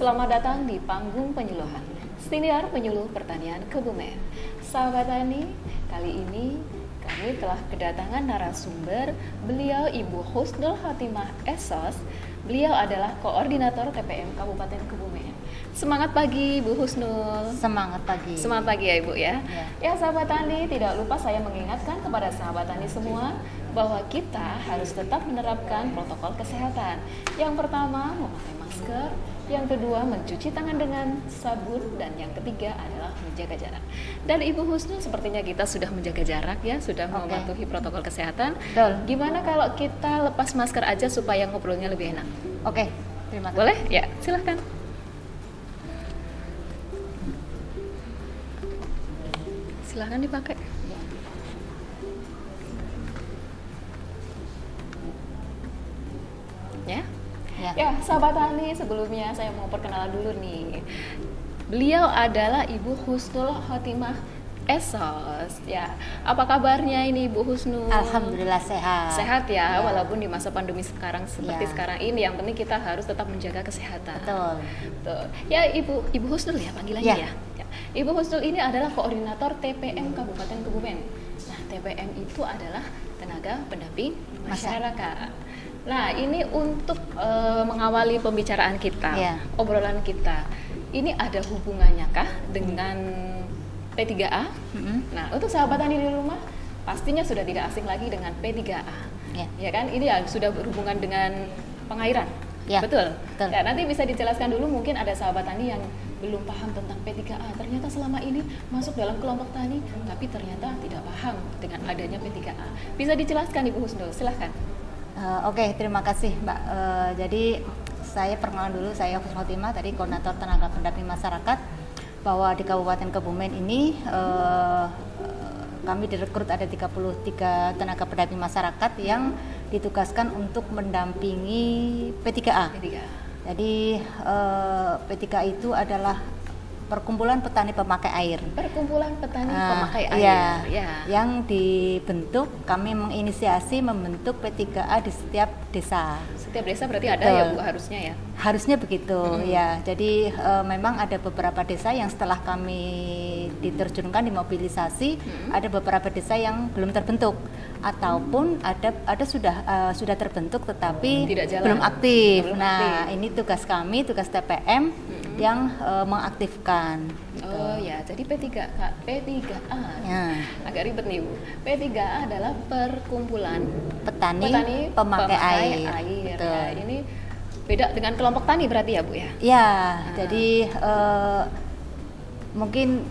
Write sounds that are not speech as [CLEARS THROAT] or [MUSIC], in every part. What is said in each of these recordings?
Selamat datang di panggung penyuluhan Siniar Penyuluh Pertanian Kebumen Sahabat Tani, kali ini kami telah kedatangan narasumber Beliau Ibu Husnul Hatimah Esos Beliau adalah Koordinator TPM Kabupaten Kebumen Semangat pagi Bu Husnul Semangat pagi. Semangat pagi ya Ibu ya. Ya. Ya sahabat tani, tidak lupa saya mengingatkan kepada sahabat tani semua bahwa kita harus tetap menerapkan protokol kesehatan. Yang pertama memakai masker, yang kedua mencuci tangan dengan sabun dan yang ketiga adalah menjaga jarak. Dan Ibu Husnul sepertinya kita sudah menjaga jarak ya, sudah Oke. mematuhi protokol kesehatan. Betul. Gimana kalau kita lepas masker aja supaya ngobrolnya lebih enak? Oke, terima kasih. Boleh? Ya, silahkan. Silahkan dipakai. Ya. Ya, sahabat Tani, sebelumnya saya mau perkenalan dulu nih. Beliau adalah Ibu Husnul Khotimah Esos. Ya, apa kabarnya ini Ibu Husnul? Alhamdulillah sehat. Sehat ya, Ya. walaupun di masa pandemi sekarang seperti Ya. sekarang ini yang penting kita harus tetap menjaga kesehatan. Betul. Betul. Ya Ibu Ibu Husnul ya panggilannya Ya. ya. Ya. Ibu Husnul ini adalah koordinator TPM Kabupaten Kebumen. Nah, TPM itu adalah tenaga pendamping masyarakat. Nah, ini untuk eh, mengawali pembicaraan kita, Ya. obrolan kita. Ini ada hubungannya kah dengan P3A? Mm-mm. Nah, untuk sahabat tani di rumah, pastinya sudah tidak asing lagi dengan P3A. Ya. Ya kan? Ini ya sudah berhubungan dengan pengairan. Ya, Betul. betul. Ya, nanti bisa dijelaskan dulu mungkin ada sahabat tani yang belum paham tentang P3A. Ternyata selama ini masuk dalam kelompok tani tapi ternyata tidak paham dengan adanya P3A. Bisa dijelaskan Ibu Husnul, silahkan. Eh, Oke, terima kasih Mbak. Eh, jadi saya perkenalan dulu, saya Khotimah, tadi koordinator tenaga pendamping masyarakat bahwa di Kabupaten Kebumen ini eh, kami direkrut ada 33 tenaga pendamping masyarakat yang ditugaskan untuk mendampingi P3A. P3A. Jadi eh, P3A itu adalah perkumpulan petani pemakai air. Perkumpulan petani Ah, pemakai iya. air. Ya. Yang dibentuk, kami menginisiasi membentuk P3A di setiap desa. Setiap desa berarti ada ya Bu harusnya ya. Harusnya begitu, Mm-mm. ya. Jadi eh, memang ada beberapa desa yang setelah kami diterjunkan dimobilisasi, Mm-mm. ada beberapa desa yang belum terbentuk ataupun ada ada sudah eh, sudah terbentuk tetapi Tidak jalan. belum aktif. Belum nah, aktif. ini tugas kami, tugas TPM Mm-mm. yang eh, mengaktifkan. gitu. Oh ya, jadi P3A, P3A. Ya. Agak ribet nih Bu. P3A adalah perkumpulan Petani, petani pemakai, air. air. Betul. Ya, ini beda dengan kelompok tani berarti ya Bu ya. Ya, jadi eh, mungkin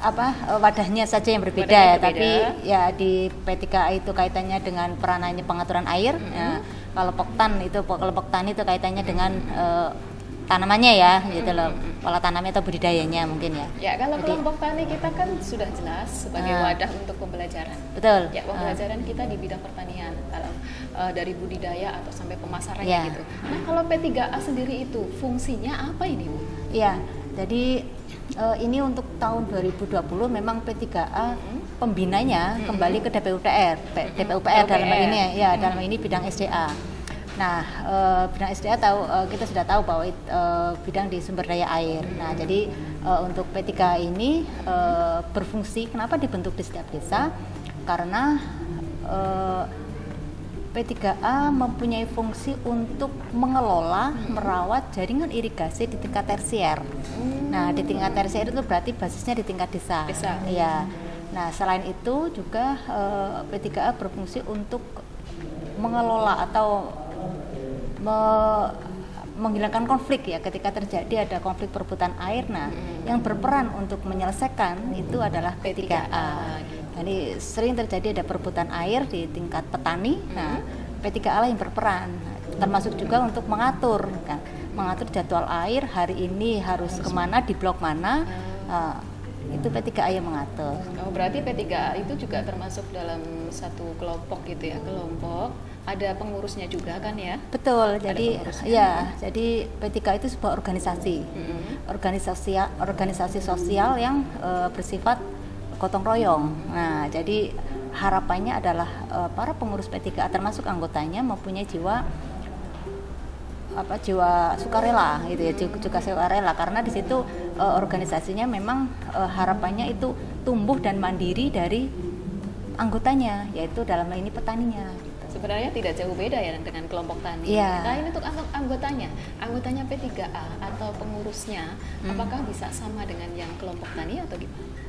apa eh, wadahnya saja yang berbeda Wadahnya ya, berbeda. tapi ya di P3A itu kaitannya dengan peranannya pengaturan air. Mhm. ya. Kalau poktan itu kelompok tani itu kaitannya dengan eh, tanamannya ya, gitu loh. Pola tanamnya atau budidayanya mungkin ya. Ya, kalau Jadi- kelompok tani kita kan sudah jelas sebagai Ah. wadah untuk pembelajaran. Betul. Ya, Ah. pembelajaran kita di bidang pertanian kalau eh, dari budidaya atau sampai pemasarannya Ya. gitu. Nah, kalau P3A sendiri itu fungsinya apa ini, Bu? Iya, jadi eh, ini untuk tahun 2020 memang P3A Mhm. pembinanya Mhm. kembali ke DPUPR, P- DPUPR dalam hal DPUPR. ini ya, Mhm. dalam ini bidang SDA. Nah, eh, bidang SDA tahu eh, kita sudah tahu bahwa eh, bidang di sumber daya air. Nah, jadi eh, untuk P3A ini eh, berfungsi kenapa dibentuk di setiap desa? Karena eh, P3A mempunyai fungsi untuk mengelola, merawat jaringan irigasi di tingkat tersier. Nah, di tingkat tersier itu berarti basisnya di tingkat desa. Desa. Iya. Nah, selain itu juga eh, P3A berfungsi untuk mengelola atau me- menghilangkan konflik ya ketika terjadi ada konflik perebutan air. Nah, yang berperan untuk menyelesaikan itu adalah P3A. Jadi sering terjadi ada perebutan air di tingkat petani. Nah, P3A lah yang berperan, termasuk juga untuk mengatur, kan, mengatur jadwal air hari ini harus ke mana di blok mana. Nah, itu P3A yang mengatur. Oh, berarti P3A itu juga termasuk dalam satu kelompok gitu ya, kelompok. Ada pengurusnya juga kan ya? Betul. Jadi ya, jadi P3A itu sebuah organisasi. Mm-mm. Organisasi organisasi sosial yang eh, bersifat gotong royong. Nah, jadi harapannya adalah eh, para pengurus P3A termasuk anggotanya mempunyai jiwa apa jiwa sukarela gitu ya juga, juga sukarela karena di situ uh, organisasinya memang uh, harapannya itu tumbuh dan mandiri dari anggotanya yaitu dalam hal ini petaninya sebenarnya tidak jauh beda ya dengan kelompok tani. Yeah. Nah ini untuk anggotanya, anggotanya P3A atau pengurusnya, hmm. apakah bisa sama dengan yang kelompok tani atau gimana?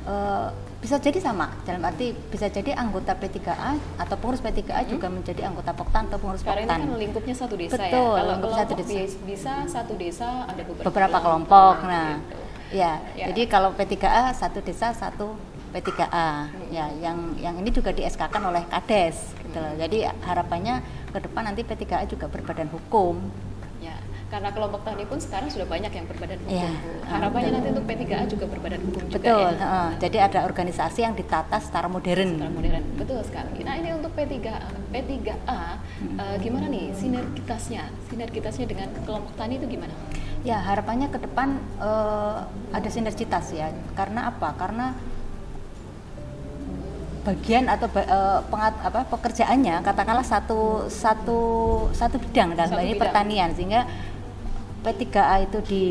Uh, bisa jadi sama dalam arti bisa jadi anggota P3A atau pengurus P3A hmm. juga menjadi anggota Poktan atau pengurus Karena Poktan. Karena ini kan lingkupnya satu desa Betul, ya. Kalau kelompok satu desa. bisa satu desa ada beberapa, beberapa kelompok. kelompok. Nah, gitu. ya, ya. Jadi kalau P3A satu desa satu P3A. Hmm. Ya, yang yang ini juga di SK-kan oleh Kades gitu loh. Jadi harapannya ke depan nanti P3A juga berbadan hukum. Karena kelompok tani pun sekarang sudah banyak yang berbadan hukum. Ya, harapannya nanti untuk P3A juga berbadan hukum betul, juga ya. Betul. jadi ada organisasi yang ditata secara modern. Secara modern. Betul sekali. Nah, ini untuk P3A, P3A hmm. uh, gimana nih sinergitasnya? Sinergitasnya dengan kelompok tani itu gimana? Ya, harapannya ke depan uh, ada sinergitas ya. Karena apa? Karena bagian atau uh, pengat, apa pekerjaannya katakanlah satu satu satu bidang dalam satu ini bidang. pertanian sehingga P3A itu di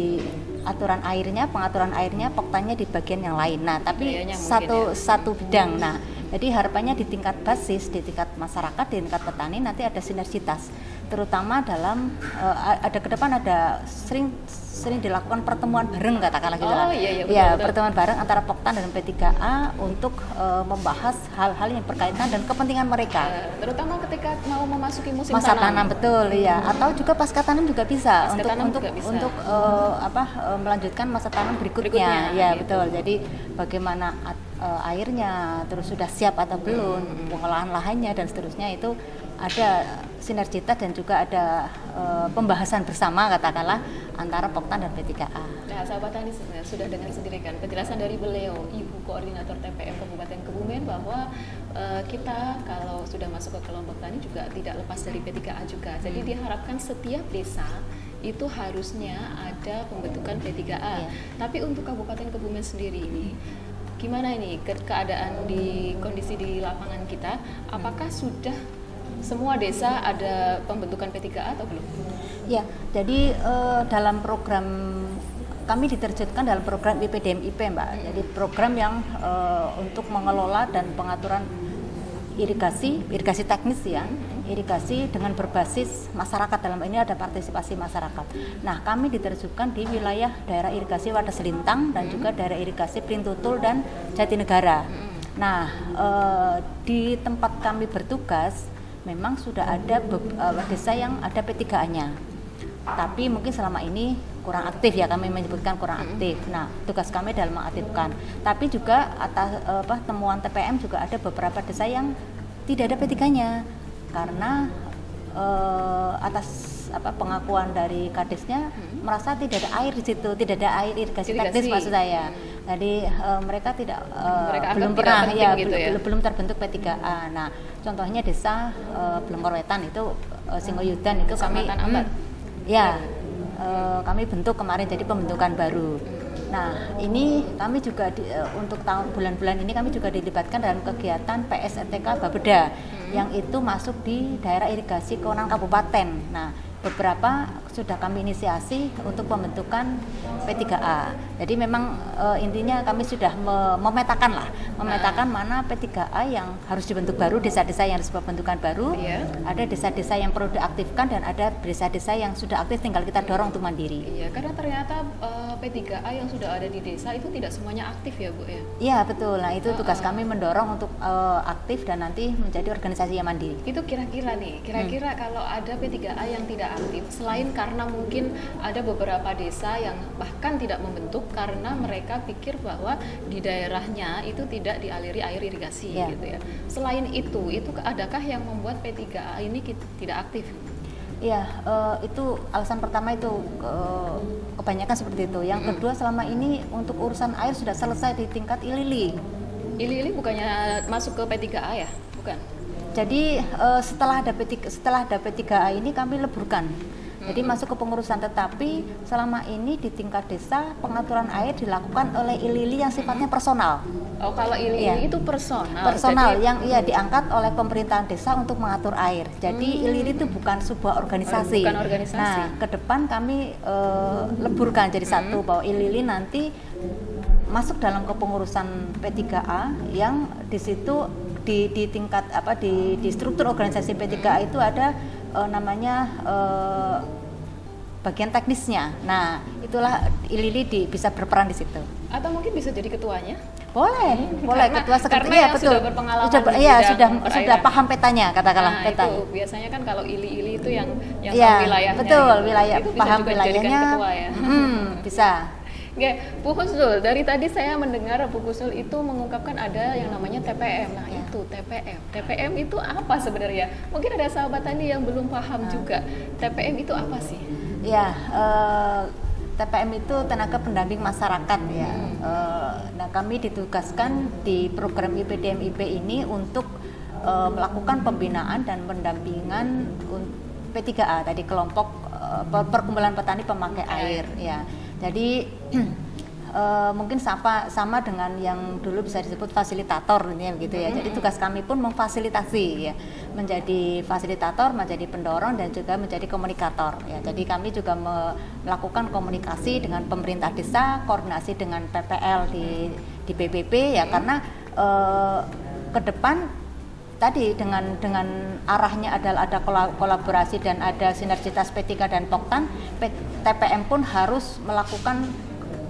aturan airnya pengaturan airnya poktannya di bagian yang lain. Nah tapi satu ya. satu bidang. Nah jadi harapannya di tingkat basis di tingkat masyarakat di tingkat petani nanti ada sinergitas terutama dalam uh, ada ke depan ada sering sering dilakukan pertemuan bareng katakanlah gitu oh, iya, iya, betul, ya betul. pertemuan bareng antara Poktan dan P3A untuk uh, membahas hal-hal yang berkaitan dan kepentingan mereka uh, terutama ketika mau memasuki musim masa tanam, tanam betul ya atau juga pasca tanam juga bisa pasca untuk untuk juga bisa. untuk uh, apa uh, melanjutkan masa tanam berikutnya, berikutnya ya gitu. betul jadi bagaimana uh, airnya terus sudah siap atau belum hmm. pengolahan lahannya dan seterusnya itu ada sinergitas dan juga ada uh, pembahasan bersama katakanlah antara Poktan dan P3A. Nah, sahabat tani sudah dengar sendiri kan penjelasan dari beliau, Ibu Koordinator TPM Kabupaten Kebumen bahwa uh, kita kalau sudah masuk ke kelompok tani juga tidak lepas dari P3A juga. Jadi hmm. diharapkan setiap desa itu harusnya ada pembentukan P3A. Ya. Tapi untuk Kabupaten Kebumen sendiri ini gimana ini ke keadaan di kondisi di lapangan kita? Apakah sudah semua desa ada pembentukan P3A atau belum? Ya, jadi uh, dalam program kami diterjunkan dalam program IPDMIP Mbak. Jadi program yang uh, untuk mengelola dan pengaturan irigasi, irigasi teknis ya, irigasi dengan berbasis masyarakat dalam ini ada partisipasi masyarakat. Nah, kami diterjunkan di wilayah daerah irigasi Wadas Lintang dan juga daerah irigasi Printutul dan Jatinegara. Nah, uh, di tempat kami bertugas memang sudah ada uh, desa yang ada P3A-nya. Tapi mungkin selama ini kurang aktif ya kami menyebutkan kurang aktif. Nah, tugas kami dalam mengaktifkan. Tapi juga atas apa temuan TPM juga ada beberapa desa yang tidak ada P3-nya karena uh, atas apa pengakuan dari kadesnya hmm. merasa tidak ada air di situ, tidak ada air irigasi teknis maksud saya. Hmm. Jadi uh, mereka tidak uh, mereka belum pernah ya, gitu ya belum, terbentuk P3A. Nah, contohnya desa uh, Blengkor Wetan itu uh, Singoyudan itu kami hmm, ya uh, kami bentuk kemarin jadi pembentukan baru. Nah, ini kami juga di, uh, untuk tahun bulan-bulan ini kami juga dilibatkan dalam kegiatan PSRTK Babeda hmm. yang itu masuk di daerah irigasi kewenangan kabupaten. Nah, beberapa sudah kami inisiasi untuk pembentukan P3A. Jadi memang e, intinya kami sudah me memetakan lah, memetakan nah. mana P3A yang harus dibentuk baru, desa-desa yang harus pembentukan baru, yeah. ada desa-desa yang perlu diaktifkan dan ada desa-desa yang sudah aktif tinggal kita dorong untuk mandiri. Iya, karena ternyata e, P3A yang sudah ada di desa itu tidak semuanya aktif ya, Bu ya. Iya, betul. Nah, itu tugas uh, kami mendorong untuk e, aktif dan nanti menjadi organisasi yang mandiri. Itu kira-kira nih, kira-kira hmm. kalau ada P3A yang tidak aktif selain karena mungkin ada beberapa desa yang bahkan tidak membentuk karena mereka pikir bahwa di daerahnya itu tidak dialiri air irigasi yeah. gitu ya. Selain itu, itu adakah yang membuat P3A ini tidak aktif? Iya, uh, itu alasan pertama itu uh, kebanyakan seperti itu. Yang kedua selama ini untuk urusan air sudah selesai di tingkat Ilili. Ilili bukannya masuk ke P3A ya? Bukan. Jadi uh, setelah ada P3 setelah ada P3A ini kami leburkan Jadi masuk ke pengurusan tetapi selama ini di tingkat desa pengaturan air dilakukan oleh ilili yang sifatnya personal. Oh, kalau ili Iya. itu personal. Personal Jadi- yang iya diangkat oleh pemerintahan desa untuk mengatur air. Jadi ilili itu bukan sebuah organisasi. Bukan organisasi. Nah, ke depan kami eh, leburkan jadi satu bahwa ilili nanti masuk dalam kepengurusan P3A yang di situ di, di tingkat apa di, di struktur organisasi P3A itu ada eh, namanya eh, bagian teknisnya. Nah, itulah ilili di, bisa berperan di situ. atau mungkin bisa jadi ketuanya? Boleh, boleh Karena- ketua sekretariat iya yang betul. sudah berpengalaman Sudah, iya, sudah perairan. sudah paham petanya katakanlah nah, peta. itu biasanya kan kalau ili-ili itu yang yang tahu wilayahnya. betul, gitu. wilayah itu bisa paham dijadikan wilayahnya. ketua ya. Hmm, bisa. Oke, Bu Husnul, dari tadi saya mendengar Bu Husnul itu mengungkapkan ada yang namanya TPM. Nah, Ya. itu TPM. TPM itu apa sebenarnya? Mungkin ada sahabat tadi yang belum paham Nah. juga. TPM itu apa sih? Ya, eh, TPM itu tenaga pendamping masyarakat ya. Hmm. Eh, nah, kami ditugaskan di program IPDMIP ini untuk eh, melakukan pembinaan dan pendampingan un- P3A tadi kelompok per- perkumpulan petani pemakai air ya. Jadi [CLEARS THROAT] eh, mungkin sama sama dengan yang dulu bisa disebut fasilitator ini ya begitu ya. Jadi tugas kami pun memfasilitasi ya, menjadi fasilitator, menjadi pendorong dan juga menjadi komunikator ya. Jadi kami juga me- melakukan komunikasi dengan pemerintah desa, koordinasi dengan PPL di di PBB ya karena eh, ke depan tadi dengan dengan arahnya adalah ada kola- kolaborasi dan ada sinergitas P3 dan Poktan, P- TPM pun harus melakukan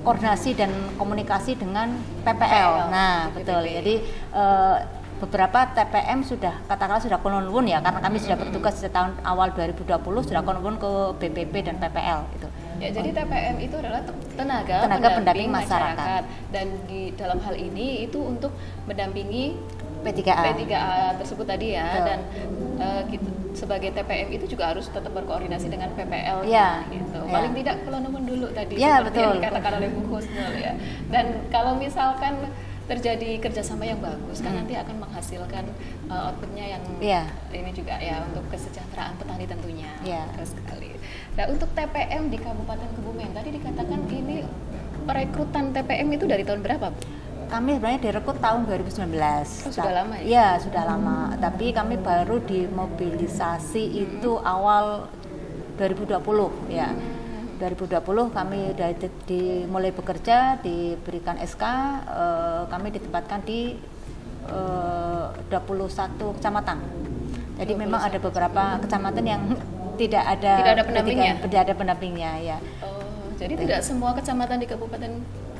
koordinasi dan komunikasi dengan PPL. PPL, Nah, PPP. betul. Jadi eh, beberapa TPM sudah katakanlah sudah konun ya karena kami sudah bertugas sejak tahun awal 2020 sudah konun ke BPP dan PPL itu. Ya, jadi TPM itu adalah te- tenaga, Tenaga pendamping masyarakat. dan di dalam hal ini itu untuk mendampingi P3A. P3A tersebut tadi ya Betul. dan eh, kita, sebagai TPM itu juga harus tetap berkoordinasi dengan PPL Iya, gitu. iya. Paling tidak kalau nomor dulu tadi Iya, seperti yang betul. dikatakan oleh Bu Husnul ya. Dan kalau misalkan terjadi kerjasama yang bagus kan Hmm. nanti akan menghasilkan eh, outputnya yang Iya. ini juga ya untuk kesejahteraan petani tentunya. Betul sekali. Nah untuk TPM di Kabupaten Kebumen tadi dikatakan ini perekrutan TPM itu dari tahun berapa Bu? Kami sebenarnya direkrut tahun 2019. Oh, sudah lama ya? Iya, sudah lama. Tapi kami baru dimobilisasi itu awal 2020 ya. 2020 kami sudah di, di- mulai bekerja, diberikan SK, eh, kami ditempatkan di eh, 21 kecamatan. Jadi memang ada beberapa kecamatan yang tidak ada Tidak ada pendampingnya? tidak ada pendampingnya ya. Oh, jadi tidak semua kecamatan di Kabupaten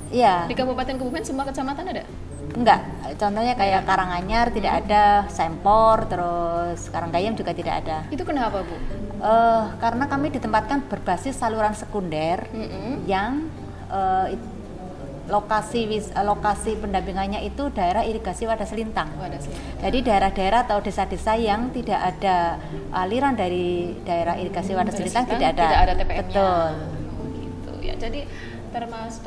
Iya. di Kabupaten Kebumen semua kecamatan ada? Enggak, contohnya kayak Karanganyar tidak ada, Sempor, terus Karanggayam juga tidak ada. Itu kenapa Bu? Eh, karena kami ditempatkan berbasis saluran sekunder Mm-mm. yang it- lokasi wis- eh, lokasi pendampingannya itu daerah irigasi wadah selintang. Ada sih. Jadi daerah-daerah atau desa-desa yang tidak ada aliran dari daerah irigasi wadah selintang tidak ada. Tidak ada TPM-nya. Betul. Oh, gitu ya. Jadi termasuk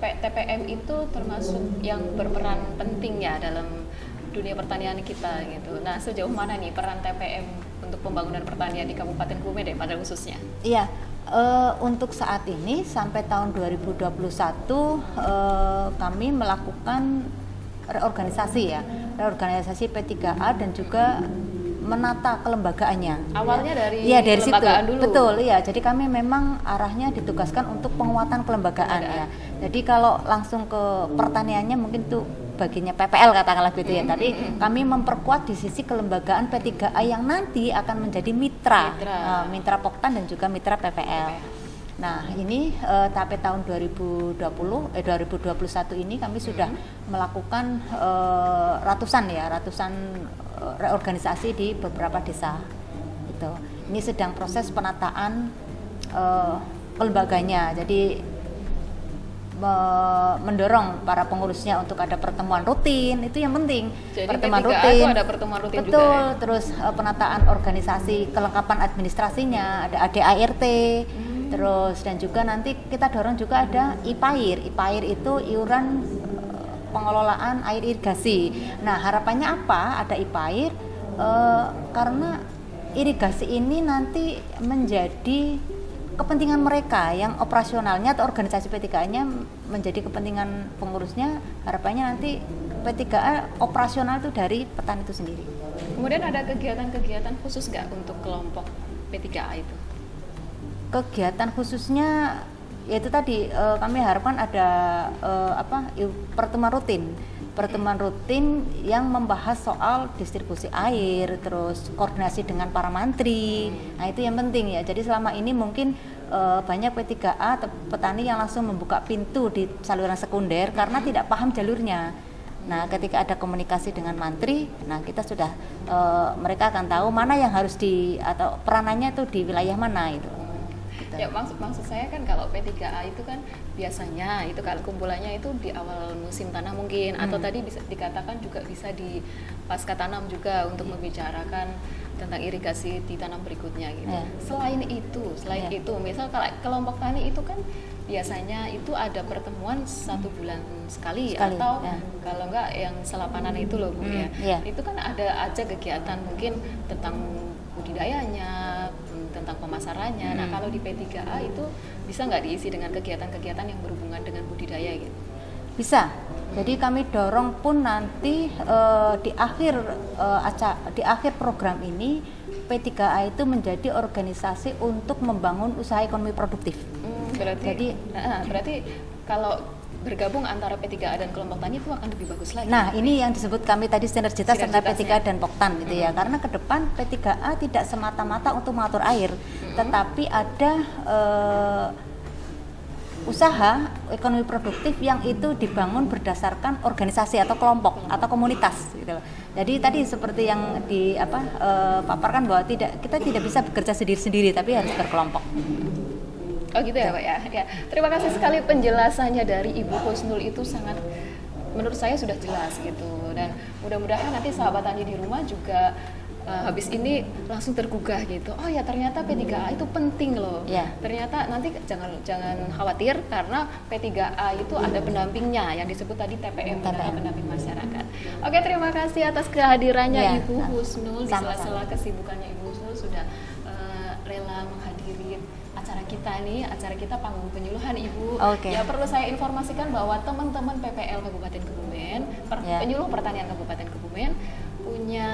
TPM itu termasuk yang berperan penting ya dalam dunia pertanian kita gitu. Nah, sejauh mana nih peran TPM untuk pembangunan pertanian di Kabupaten deh pada khususnya? Iya, eh, untuk saat ini sampai tahun 2021 eh, kami melakukan reorganisasi ya, reorganisasi P3A dan juga menata kelembagaannya. Awalnya Ya. dari Iya, dari situ. kelembagaan dulu. Betul, iya. Jadi kami memang arahnya ditugaskan untuk penguatan kelembagaan ya. Jadi kalau langsung ke pertaniannya mungkin tuh baginya PPL katakanlah gitu ya. Tapi kami memperkuat di sisi kelembagaan P3A yang nanti akan menjadi mitra, Mitra. eh, mitra Poktan dan juga mitra PPL. Nah, ini eh, sampai tahun 2020 eh 2021 ini kami sudah melakukan eh, ratusan ya, ratusan eh, reorganisasi di beberapa desa. Gitu. Ini sedang proses penataan eh, kelembaganya. Jadi me- mendorong para pengurusnya untuk ada pertemuan rutin itu yang penting Jadi pertemuan P3A rutin ada pertemuan rutin betul juga ya? terus penataan organisasi kelengkapan administrasinya ada ADART Hmm. Terus dan juga nanti kita dorong juga ada IPAIR IPAIR itu iuran eh, pengelolaan air irigasi nah harapannya apa ada IPAIR Eh, karena irigasi ini nanti menjadi kepentingan mereka yang operasionalnya atau organisasi P3A-nya menjadi kepentingan pengurusnya harapannya nanti P3A operasional itu dari petani itu sendiri. Kemudian ada kegiatan-kegiatan khusus nggak untuk kelompok P3A itu? Kegiatan khususnya yaitu tadi eh, kami harapkan ada eh, apa pertemuan rutin. Pertemuan rutin yang membahas soal distribusi air terus koordinasi dengan para mantri nah itu yang penting ya. Jadi selama ini mungkin eh, banyak P3A atau petani yang langsung membuka pintu di saluran sekunder karena tidak paham jalurnya. Nah, ketika ada komunikasi dengan mantri, nah kita sudah eh, mereka akan tahu mana yang harus di atau peranannya itu di wilayah mana itu. Gitu. Ya maksud maksud saya kan kalau P3A itu kan biasanya itu kalau kumpulannya itu di awal musim tanam mungkin atau Hmm. tadi bisa dikatakan juga bisa di pasca tanam juga untuk membicarakan tentang irigasi di tanam berikutnya gitu. Ya. Selain itu, selain Ya. itu, misal kalau kelompok tani itu kan biasanya itu ada pertemuan satu bulan sekali, Sekali, atau ya. kalau enggak yang selapanan itu loh Bu Hmm, ya. ya. Itu kan ada aja kegiatan mungkin tentang budidayanya, hmm, tentang pemasarannya. Nah, Hmm. kalau di P3A itu bisa nggak diisi dengan kegiatan-kegiatan yang berhubungan dengan budidaya gitu? Bisa. Jadi kami dorong pun nanti eh, di akhir eh, aca- di akhir program ini P3A itu menjadi organisasi untuk membangun usaha ekonomi produktif. Hmm, berarti Jadi- Nah, [LAUGHS] berarti kalau bergabung antara P3A dan kelompok tani itu akan lebih bagus lagi. Nah, ini yang disebut kami tadi sinergitas antara Sinergitasnya. P3A dan Poktan gitu ya. Karena ke depan P3A tidak semata-mata untuk mengatur air, tetapi ada eh, usaha ekonomi produktif yang itu dibangun berdasarkan organisasi atau kelompok atau komunitas gitu loh. Jadi tadi seperti yang di apa eh, paparkan bahwa tidak kita tidak bisa bekerja sendiri-sendiri tapi harus berkelompok. Oh gitu ya Pak ya. ya. Terima kasih sekali penjelasannya dari Ibu Husnul itu sangat menurut saya sudah jelas gitu dan mudah-mudahan nanti sahabat tani di rumah juga uh, habis ini langsung tergugah gitu. Oh ya ternyata P3A itu penting loh. Ya. Ternyata nanti jangan jangan khawatir karena P3A itu ada pendampingnya yang disebut tadi TPM, TPM. pendamping masyarakat. Oke, terima kasih atas kehadirannya Ya, Ibu Husnul di sela-sela kesibukannya Ibu Husnul sudah uh, rela menghadiri acara kita nih, acara kita panggung penyuluhan Ibu. Oke. Ya perlu saya informasikan bahwa teman-teman PPL Kabupaten Kebumen, per- Ya. penyuluh pertanian Kabupaten Kebumen punya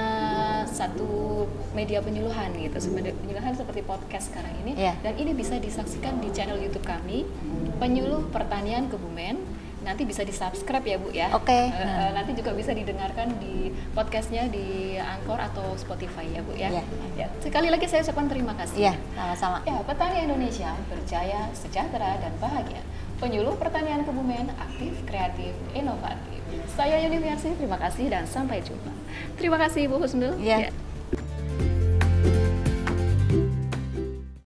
satu media penyuluhan gitu, media penyuluhan seperti podcast sekarang ini Ya. dan ini bisa disaksikan di channel YouTube kami Penyuluh Pertanian Kebumen. Nanti bisa di subscribe ya Bu ya. Oke. Eh, eh, nanti juga bisa didengarkan di podcastnya di Anchor atau Spotify ya Bu ya. Ya. Ya, Sekali lagi saya ucapkan terima kasih. Iya, sama-sama. Ya, petani Indonesia berjaya, sejahtera, dan bahagia. Penyuluh pertanian Kebumen aktif, kreatif, inovatif. Saya Yuni terima kasih dan sampai jumpa. Terima kasih Bu Husnul. Iya. Ya.